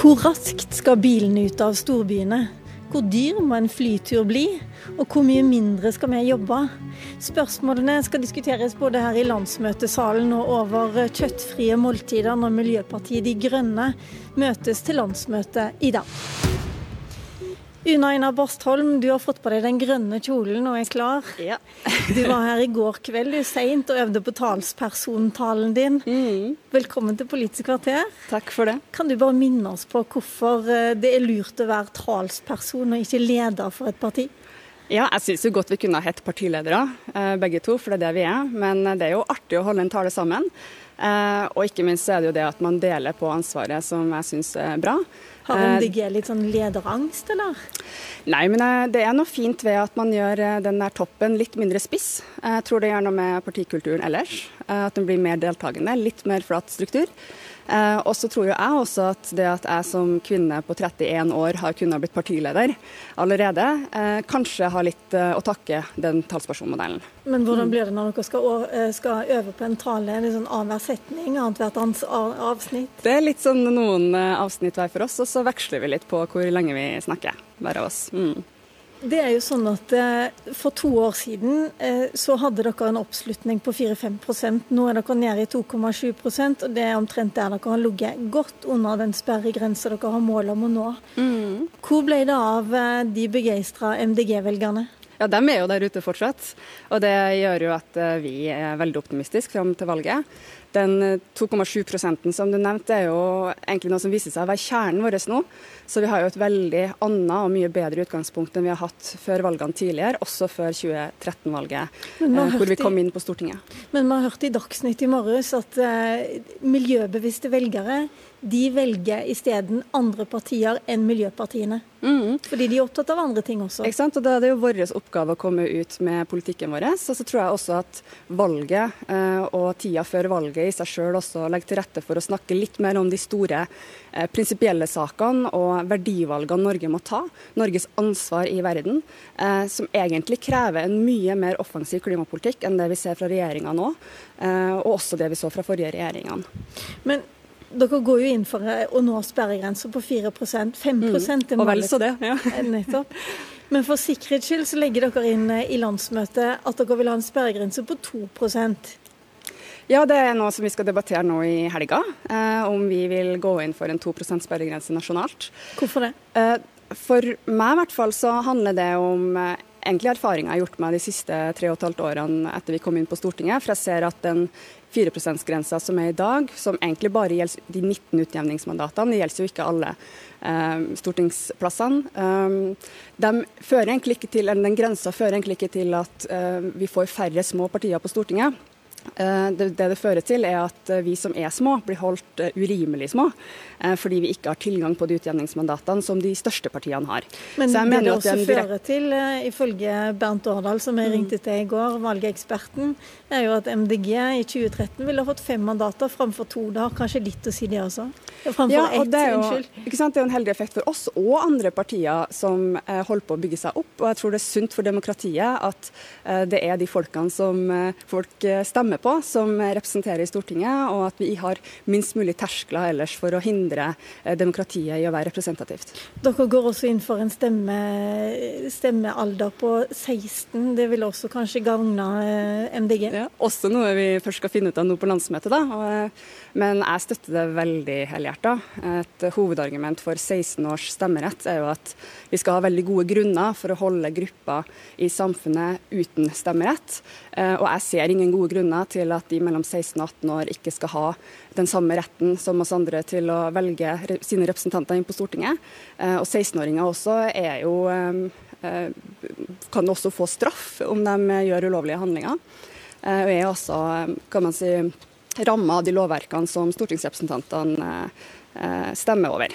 Hvor raskt skal bilene ut av storbyene? Hvor dyr må en flytur bli? Og hvor mye mindre skal vi jobbe? Spørsmålene skal diskuteres både her i landsmøtesalen og over kjøttfrie måltider når Miljøpartiet De Grønne møtes til landsmøte i dag. Una Ina Bastholm, du har fått på deg den grønne kjolen og er klar. Ja. du var her i går kveld seint og øvde på talspersontalen din. Mm. Velkommen til Politisk kvarter. Takk for det. Kan du bare minne oss på hvorfor eh, det er lurt å være talsperson og ikke leder for et parti? Ja, jeg syns jo godt vi kunne ha hett partiledere, eh, begge to, for det er det vi er. Men det er jo artig å holde en tale sammen. Eh, og ikke minst er det jo det at man deler på ansvaret som jeg syns er bra. Har MDG litt sånn lederangst, eller? Nei, men det er noe fint ved at man gjør den der toppen litt mindre spiss. Jeg tror det gjør noe med partikulturen ellers. At den blir mer deltakende, litt mer flat struktur. Eh, og så tror jo jeg også at det at jeg som kvinne på 31 år har kunnet blitt partileder allerede, eh, kanskje har litt eh, å takke den talspersonmodellen. Men hvordan blir det når dere skal, skal øve på en tale? sånn annenhver setning, annethvert avsnitt? Det er litt sånn noen avsnitt hver for oss, og så veksler vi litt på hvor lenge vi snakker, hver av oss. Mm. Det er jo sånn at eh, For to år siden eh, så hadde dere en oppslutning på 4-5% Nå er dere nede i 2,7% og det er omtrent der dere har ligget. Godt under den sperregrensa dere har mål om å nå. Mm. Hvor ble det av eh, de begeistra MDG-velgerne? Ja, De er jo der ute fortsatt. Og det gjør jo at vi er veldig optimistiske fram til valget. Den 2,7 prosenten som du nevnte, er jo egentlig noe som viser seg å være kjernen vår nå. Så vi har jo et veldig annet og mye bedre utgangspunkt enn vi har hatt før valgene tidligere, også før 2013-valget, eh, hvor vi kom inn på Stortinget. Men vi har hørt i Dagsnytt i morges at uh, miljøbevisste velgere de velger isteden andre partier enn miljøpartiene. Mm. Fordi de er opptatt av andre ting også. Ikke sant? Og Da er det jo vår oppgave å komme ut med politikken vår. Og så tror jeg også at valget eh, og tida før valget i seg sjøl også legger til rette for å snakke litt mer om de store eh, prinsipielle sakene og verdivalgene Norge må ta. Norges ansvar i verden. Eh, som egentlig krever en mye mer offensiv klimapolitikk enn det vi ser fra regjeringa nå. Eh, og også det vi så fra forrige regjeringene. Men dere går jo inn for å nå sperregrensa på 4 5 mm. er. Og vel så det. ja. Nettopp. Men for sikkerhets skyld så legger dere inn eh, i landsmøtet at dere vil ha en sperregrense på 2% ja, det er noe som vi skal debattere nå i helga. Eh, om vi vil gå inn for en 2% sperregrense nasjonalt. Hvorfor det? Eh, for meg i hvert fall så handler det om eh, egentlig erfaringer jeg har gjort meg de siste tre og et halvt årene etter vi kom inn på Stortinget. For jeg ser at den 4 %-grensa som er i dag, som egentlig bare gjelder de 19 utjevningsmandatene, det gjelder jo ikke alle eh, stortingsplassene, ikke til, eller den grensa fører egentlig ikke til at eh, vi får færre små partier på Stortinget. Eh, det, det det fører til, er at vi som er små, blir holdt eh, urimelig små. Fordi vi ikke har tilgang på de utjevningsmandatene som de største partiene har. Men det det også fører til, ifølge Bernt Årdal, som jeg mm. ringte til i går, valgeksperten, er jo at MDG i 2013 ville ha fått fem mandater framfor to. Det har kanskje litt å si, det også? Framfor ja, og ett, det er jo, Ikke sant? Det er jo en heldig effekt for oss og andre partier som holder på å bygge seg opp. Og jeg tror det er sunt for demokratiet at det er de folkene som folk stemmer stemmer på, som representerer i Stortinget, og at vi har minst mulig terskler ellers for å hindre eh, demokratiet i å være representativt. Dere går også inn for en stemme, stemmealder på 16. Det vil også kanskje gagne eh, MDG? Ja, også noe vi først skal finne ut av nå på landsmøtet. da. Eh, men jeg støtter det veldig helhjerta. Et hovedargument for 16 års stemmerett er jo at vi skal ha veldig gode grunner for å holde grupper i samfunnet uten stemmerett. Og jeg ser ingen gode grunner til at de mellom 16 og 18 år ikke skal ha den samme retten som oss andre til å velge sine representanter inn på Stortinget. Eh, og 16-åringer også er jo eh, kan også få straff om de gjør ulovlige handlinger. Eh, og er også, kan man si, ramma av de lovverkene som stortingsrepresentantene stemmer over.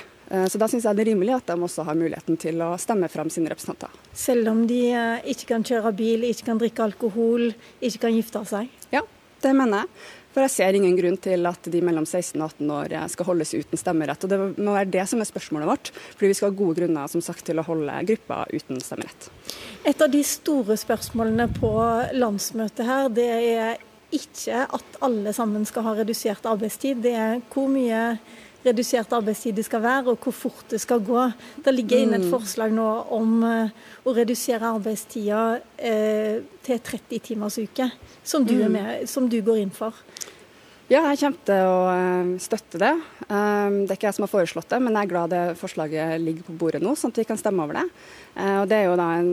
Så da syns jeg det er rimelig at de også har muligheten til å stemme frem sine representanter. Selv om de ikke kan kjøre bil, ikke kan drikke alkohol, ikke kan gifte seg? Ja, det mener jeg. For jeg ser ingen grunn til at de mellom 16 og 18 år skal holdes uten stemmerett. Og det må være det som er spørsmålet vårt. Fordi vi skal ha gode grunner som sagt, til å holde gruppa uten stemmerett. Et av de store spørsmålene på landsmøtet her, det er ikke at alle sammen skal ha redusert arbeidstid. Det er hvor mye redusert arbeidstid det skal være, og hvor fort det skal gå. Det ligger inne et mm. forslag nå om uh, å redusere arbeidstida uh, til 30 timers uke, som du, mm. med, som du går inn for. Ja, jeg kommer til å eh, støtte det. Det er ikke jeg som har foreslått det, men jeg er glad det forslaget ligger på bordet nå, sånn at vi kan stemme over det. Og Det er jo da en,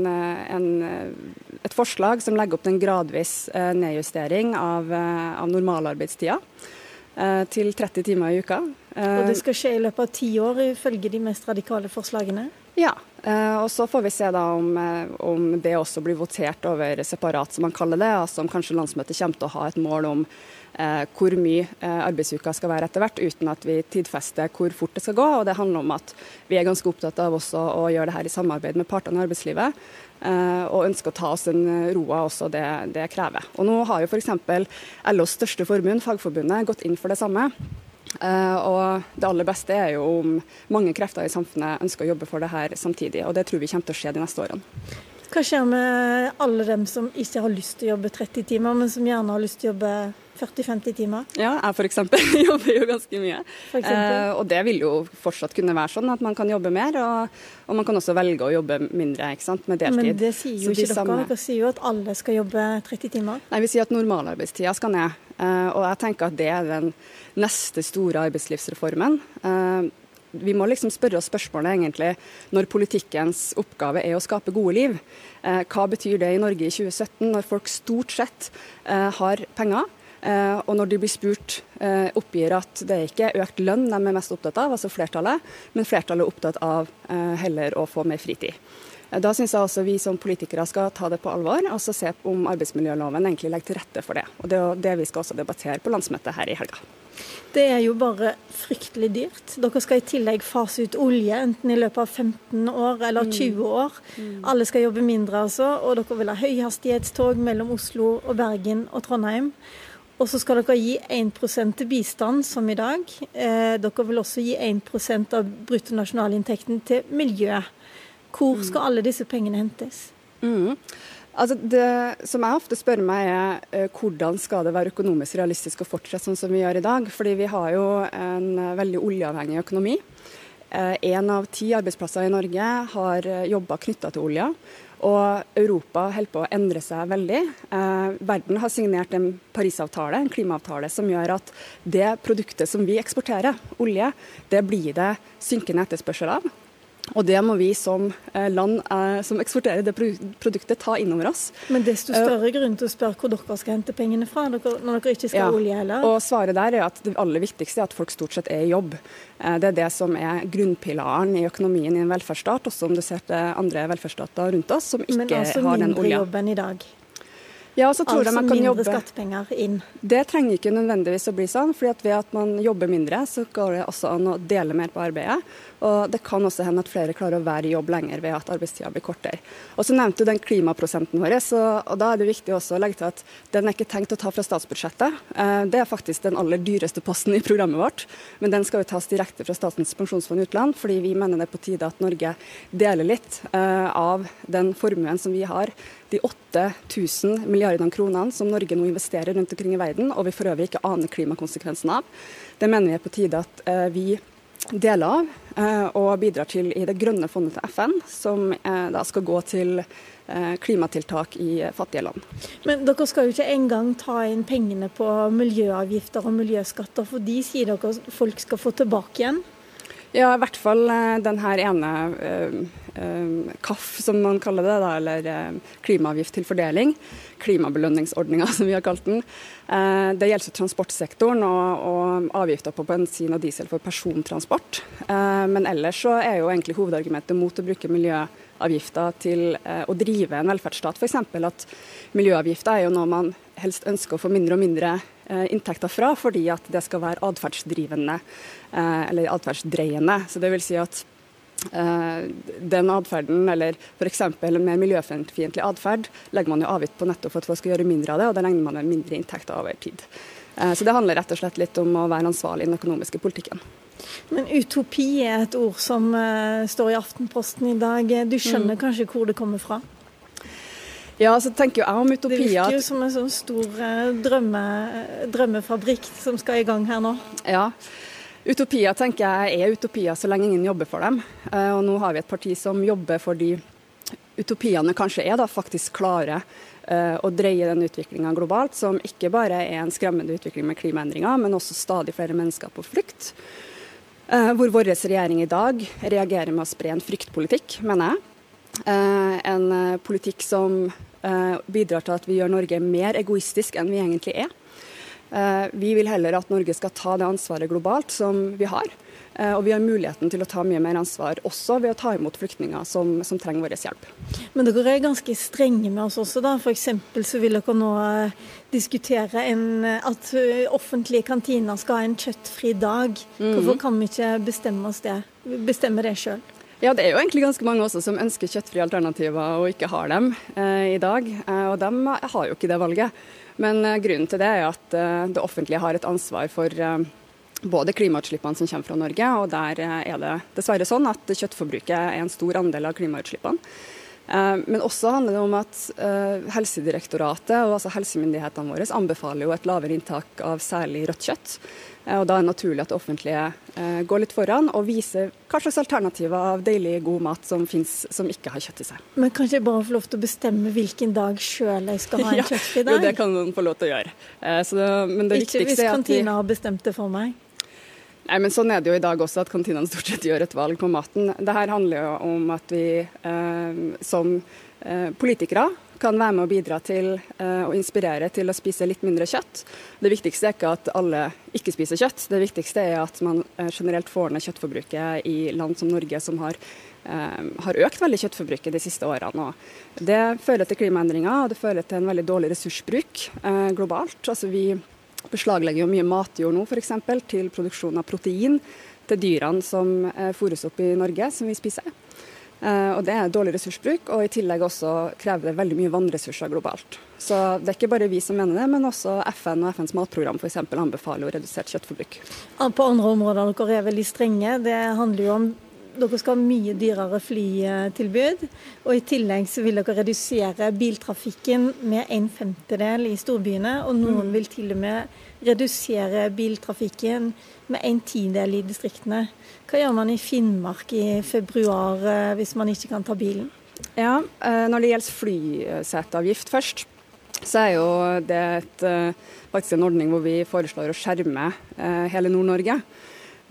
en, et forslag som legger opp til en gradvis nedjustering av, av normalarbeidstida. Eh, til 30 timer i uka. Og det skal skje i løpet av ti år, ifølge de mest radikale forslagene? Ja, eh, og så får vi se da om, eh, om det også blir votert over separat, som man kaller det. Altså om kanskje landsmøtet kommer til å ha et mål om eh, hvor mye eh, arbeidsuka skal være etter hvert, uten at vi tidfester hvor fort det skal gå. Og det handler om at vi er ganske opptatt av også å gjøre det her i samarbeid med partene i arbeidslivet. Eh, og ønsker å ta oss den roa også det, det krever. Og nå har jo f.eks. LOs største forbund, Fagforbundet, gått inn for det samme. Uh, og det aller beste er jo om mange krefter i samfunnet ønsker å jobbe for det her samtidig. Og det tror vi kommer til å skje de neste årene. Hva skjer med alle dem som ikke har lyst til å jobbe 30 timer, men som gjerne har lyst til å jobbe 40-50 timer? Ja, jeg f.eks. jobber jo ganske mye. Eh, og det vil jo fortsatt kunne være sånn at man kan jobbe mer, og, og man kan også velge å jobbe mindre ikke sant, med deltid. Men det sier jo ikke dere. Samme... Dere sier jo at alle skal jobbe 30 timer. Nei, vi sier at normalarbeidstida skal ned. Eh, og jeg tenker at det er den neste store arbeidslivsreformen. Uh, vi må liksom spørre oss spørsmålet egentlig når politikkens oppgave er å skape gode liv. Eh, hva betyr det i Norge i 2017, når folk stort sett eh, har penger? Eh, og når de blir spurt, eh, oppgir at det er ikke økt lønn de er mest opptatt av, altså flertallet, men flertallet er opptatt av eh, heller å få mer fritid. Eh, da syns jeg også vi som politikere skal ta det på alvor og se om arbeidsmiljøloven egentlig legger til rette for det. Og Det er det vi skal også debattere på landsmøtet her i helga. Det er jo bare fryktelig dyrt. Dere skal i tillegg fase ut olje, enten i løpet av 15 år eller 20 mm. år. Mm. Alle skal jobbe mindre, altså. Og dere vil ha høyhastighetstog mellom Oslo og Bergen og Trondheim. Og så skal dere gi 1 til bistand, som i dag. Eh, dere vil også gi 1% av bruttonasjonalinntekten til miljø. Hvor mm. skal alle disse pengene hentes? Mm. Altså det som jeg ofte spør meg er eh, hvordan skal det være økonomisk realistisk å fortsette sånn som vi gjør i dag. Fordi vi har jo en eh, veldig oljeavhengig økonomi. Én eh, av ti arbeidsplasser i Norge har jobber knytta til olja. Og Europa holder på å endre seg veldig. Eh, verden har signert en Parisavtale, en klimaavtale, som gjør at det produktet som vi eksporterer, olje, det blir det synkende etterspørsel av. Og det må vi som eh, land eh, som eksporterer det produktet, ta inn over oss. Men desto større grunn til å spørre hvor dere skal hente pengene fra, når dere ikke skal ja, olje heller? Og svaret der er at det aller viktigste er at folk stort sett er i jobb. Eh, det er det som er grunnpilaren i økonomien i en velferdsstat, også om du ser til andre velferdsstater rundt oss som ikke altså har den olja. Men altså mindre jobb enn i dag? Ja, så tror altså jeg man kan mindre skattepenger inn? Det trenger ikke nødvendigvis å bli sånn. fordi at ved at man jobber mindre, så går det også an å dele mer på arbeidet. Og det kan også hende at flere klarer å være i jobb lenger ved at arbeidstida blir kortere. Og så nevnte du den klimaprosenten vår, så, og da er det viktig også å legge til at den er ikke tenkt å ta fra statsbudsjettet. Eh, det er faktisk den aller dyreste posten i programmet vårt, men den skal jo tas direkte fra Statens pensjonsfond utland, fordi vi mener det er på tide at Norge deler litt eh, av den formuen som vi har de 8000 milliardene kronene som Norge nå investerer rundt omkring i verden, og vi for øvrig ikke aner klimakonsekvensen av. Det mener vi er på tide at eh, vi deler av eh, og bidrar til i det grønne fondet til FN, som eh, da skal gå til klimatiltak i fattige land. Men dere skal jo ikke engang ta inn pengene på miljøavgifter og miljøskatter, for de sier dere folk skal få tilbake igjen? Ja, i hvert fall den her ene KAF, som man kaller det, eller eh, klimaavgift til fordeling. Klimabelønningsordninga, som vi har kalt den. Eh, det gjelder transportsektoren og, og, avgifter på bensin og diesel for persontransport. Men ellers så er jo egentlig hovedargumentet mot å bruke miljøavgifter til å drive en velferdsstat f.eks. at miljøavgifter er jo noe man helst ønsker å få mindre og mindre inntekter fra, fordi at det skal være atferdsdrivende eller atferdsdreiende. Så det vil si at Eh, den atferden, eller f.eks. mer miljøfiendtlig atferd, legger man jo avgift på nettopp for at folk skal gjøre mindre av det, og da regner man med mindre inntekter over tid. Eh, så det handler rett og slett litt om å være ansvarlig i den økonomiske politikken. Men utopi er et ord som uh, står i Aftenposten i dag. Du skjønner mm. kanskje hvor det kommer fra? Ja, så tenker jeg om utopi Det virker jo som en sånn stor drømme, drømmefabrikk som skal i gang her nå. Ja, Utopier tenker jeg er utopier så lenge ingen jobber for dem. Og nå har vi et parti som jobber for de utopiene kanskje er, da faktisk klare å dreie den utviklinga globalt, som ikke bare er en skremmende utvikling med klimaendringer, men også stadig flere mennesker på flukt. Hvor vår regjering i dag reagerer med å spre en fryktpolitikk, mener jeg. En politikk som bidrar til at vi gjør Norge mer egoistisk enn vi egentlig er. Eh, vi vil heller at Norge skal ta det ansvaret globalt som vi har. Eh, og vi har muligheten til å ta mye mer ansvar, også ved å ta imot flyktninger som, som trenger vår hjelp. Men dere er ganske strenge med oss også, da. F.eks. så vil dere nå eh, diskutere en, at offentlige kantiner skal ha en kjøttfri dag. Mhm. Hvorfor kan vi ikke bestemme oss det, bestemme det sjøl? Ja, Det er jo egentlig ganske mange også som ønsker kjøttfrie alternativer og ikke har dem eh, i dag. Eh, og de har jo ikke det valget. Men eh, grunnen til det er at eh, det offentlige har et ansvar for eh, både klimautslippene som kommer fra Norge, og der er det dessverre sånn at kjøttforbruket er en stor andel av klimautslippene. Men også handler det om at Helsedirektoratet og altså helsemyndighetene våre anbefaler jo et lavere inntak av særlig rødt kjøtt. Eh, og Da er det naturlig at det offentlige eh, går litt foran og viser hva slags alternativer av deilig, god mat som finnes som ikke har kjøtt i seg. Men kan ikke jeg bare få lov til å bestemme hvilken dag sjøl jeg skal ha en ja, kjøttfri dag? Jo, det kan man få lov til å gjøre. Eh, det, det ikke hvis kantina har bestemt det for meg? Nei, men Sånn er det jo i dag også, at kantinene stort sett gjør et valg på maten. Det her handler jo om at vi eh, som eh, politikere kan være med å bidra til eh, å inspirere til å spise litt mindre kjøtt. Det viktigste er ikke at alle ikke spiser kjøtt, det viktigste er at man uh, generelt får ned kjøttforbruket i land som Norge, som har, uh, har økt veldig kjøttforbruket de siste årene. Og det fører til klimaendringer, og det fører til en veldig dårlig ressursbruk globalt. Altså Vi beslaglegger jo mye matjord nå, f.eks., til produksjon av protein til dyrene som fôres opp i Norge, som vi spiser. Uh, og Det er dårlig ressursbruk, og i tillegg også krever det veldig mye vannressurser globalt. Så Det er ikke bare vi som mener det, men også FN og FNs matprogram for eksempel, anbefaler jo redusert kjøttforbruk. På andre områder dere er veldig strenge. Det handler jo om dere skal ha mye dyrere flytilbud. Og i tillegg så vil dere redusere biltrafikken med en femtedel i storbyene. Og noen mm. vil til og med redusere biltrafikken med en tidel i distriktene. Hva gjør man i Finnmark i februar eh, hvis man ikke kan ta bilen? Ja, eh, Når det gjelder flyseteavgift først, så er jo det et, eh, faktisk en ordning hvor vi foreslår å skjerme hele Nord-Norge.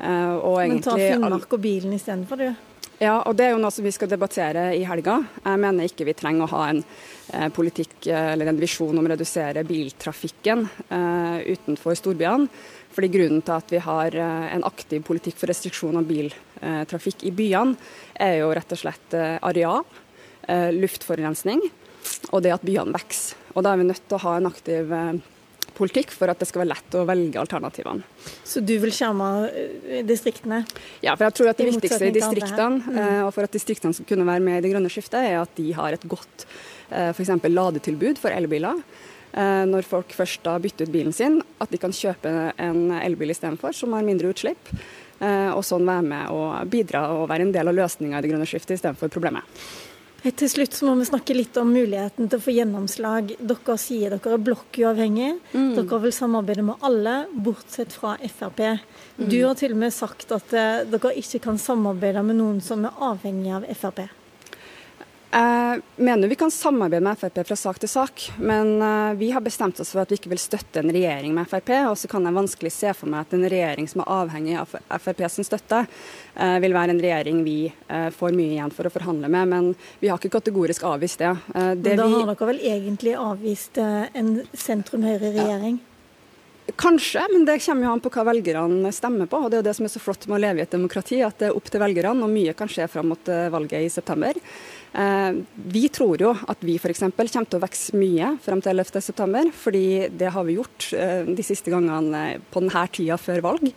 Men ta Finnmark og bilen istedenfor, du? Ja, og det er jo noe som vi skal debattere i helga. Jeg mener ikke vi trenger å ha en eh, politikk eller en visjon om å redusere biltrafikken eh, utenfor storbyene. Fordi Grunnen til at vi har eh, en aktiv politikk for restriksjon av biltrafikk i byene, er jo rett og slett eh, areal, eh, luftforurensning og det at byene vokser. Og Da er vi nødt til å ha en aktiv politikk for at det skal være lett å velge alternativene. Så du vil skjerme eh, distriktene? Ja, for jeg tror at det viktigste i distriktene, mm. Eh, og for at distriktene skal kunne være med i det grønne skiftet, er at de har et godt eh, f.eks. ladetilbud for elbiler. Når folk først da bytter ut bilen sin, at de kan kjøpe en elbil istedenfor, som har mindre utslipp. Og sånn være med og bidra og være en del av løsninga i det grønne skiftet istedenfor problemet. Til slutt så må vi snakke litt om muligheten til å få gjennomslag. Dere sier dere er blokkuavhengige. Mm. Dere vil samarbeide med alle, bortsett fra Frp. Mm. Du har til og med sagt at uh, dere ikke kan samarbeide med noen som er avhengig av Frp. Jeg mener vi kan samarbeide med Frp fra sak til sak, men eh, vi har bestemt oss for at vi ikke vil støtte en regjering med Frp. Og så kan jeg vanskelig se for meg at en regjering som er avhengig av Frp sin støtte, eh, vil være en regjering vi eh, får mye igjen for å forhandle med. Men vi har ikke kategorisk avvist det. det da har dere vel egentlig avvist en sentrum-høyre-regjering? Ja. Kanskje, men det kommer jo an på hva velgerne stemmer på. og Det er jo det som er så flott med å leve i et demokrati, at det er opp til velgerne, og mye kan skje fram mot valget i september. Eh, vi tror jo at vi f.eks. kommer til å vokse mye frem til 11.9, fordi det har vi gjort eh, de siste gangene på denne tida før valg.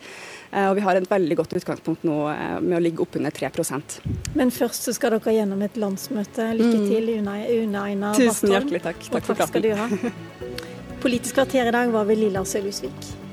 Eh, og vi har et veldig godt utgangspunkt nå med å ligge oppunder 3% Men først så skal dere gjennom et landsmøte. Lykke mm. til, Una, Una Bartholm. Tusen hjertelig takk. Takk, takk for praten. Politisk kvarter i dag var ved Lilla Sølhusvik.